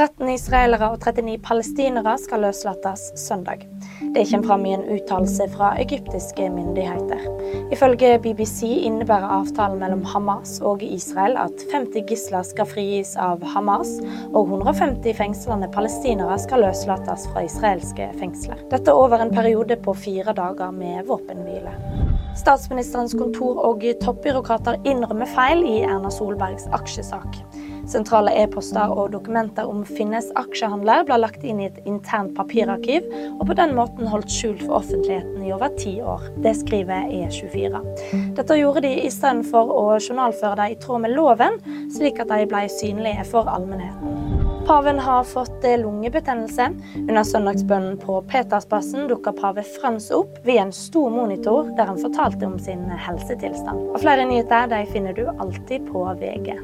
13 israelere og 39 palestinere skal løslates søndag. Det kommer fram i en uttalelse fra egyptiske myndigheter. Ifølge BBC innebærer avtalen mellom Hamas og Israel at 50 gisler skal frigis av Hamas, og 150 fengslende palestinere skal løslates fra israelske fengsler. Dette over en periode på fire dager med våpenhvile. Statsministerens kontor og toppbyråkrater innrømmer feil i Erna Solbergs aksjesak. Sentrale e-poster og dokumenter om Finnes aksjehandler ble lagt inn i et internt papirarkiv, og på den måten holdt skjult for offentligheten i over ti år. Det skriver E24. Dette gjorde de i stedet for å journalføre dem i tråd med loven, slik at de ble synlige for allmennheten. Paven har fått lungebetennelse. Under søndagsbønnen på Petersplassen dukka pave Frans opp via en stor monitor der han fortalte om sin helsetilstand. Og Flere nyheter finner du alltid på VG.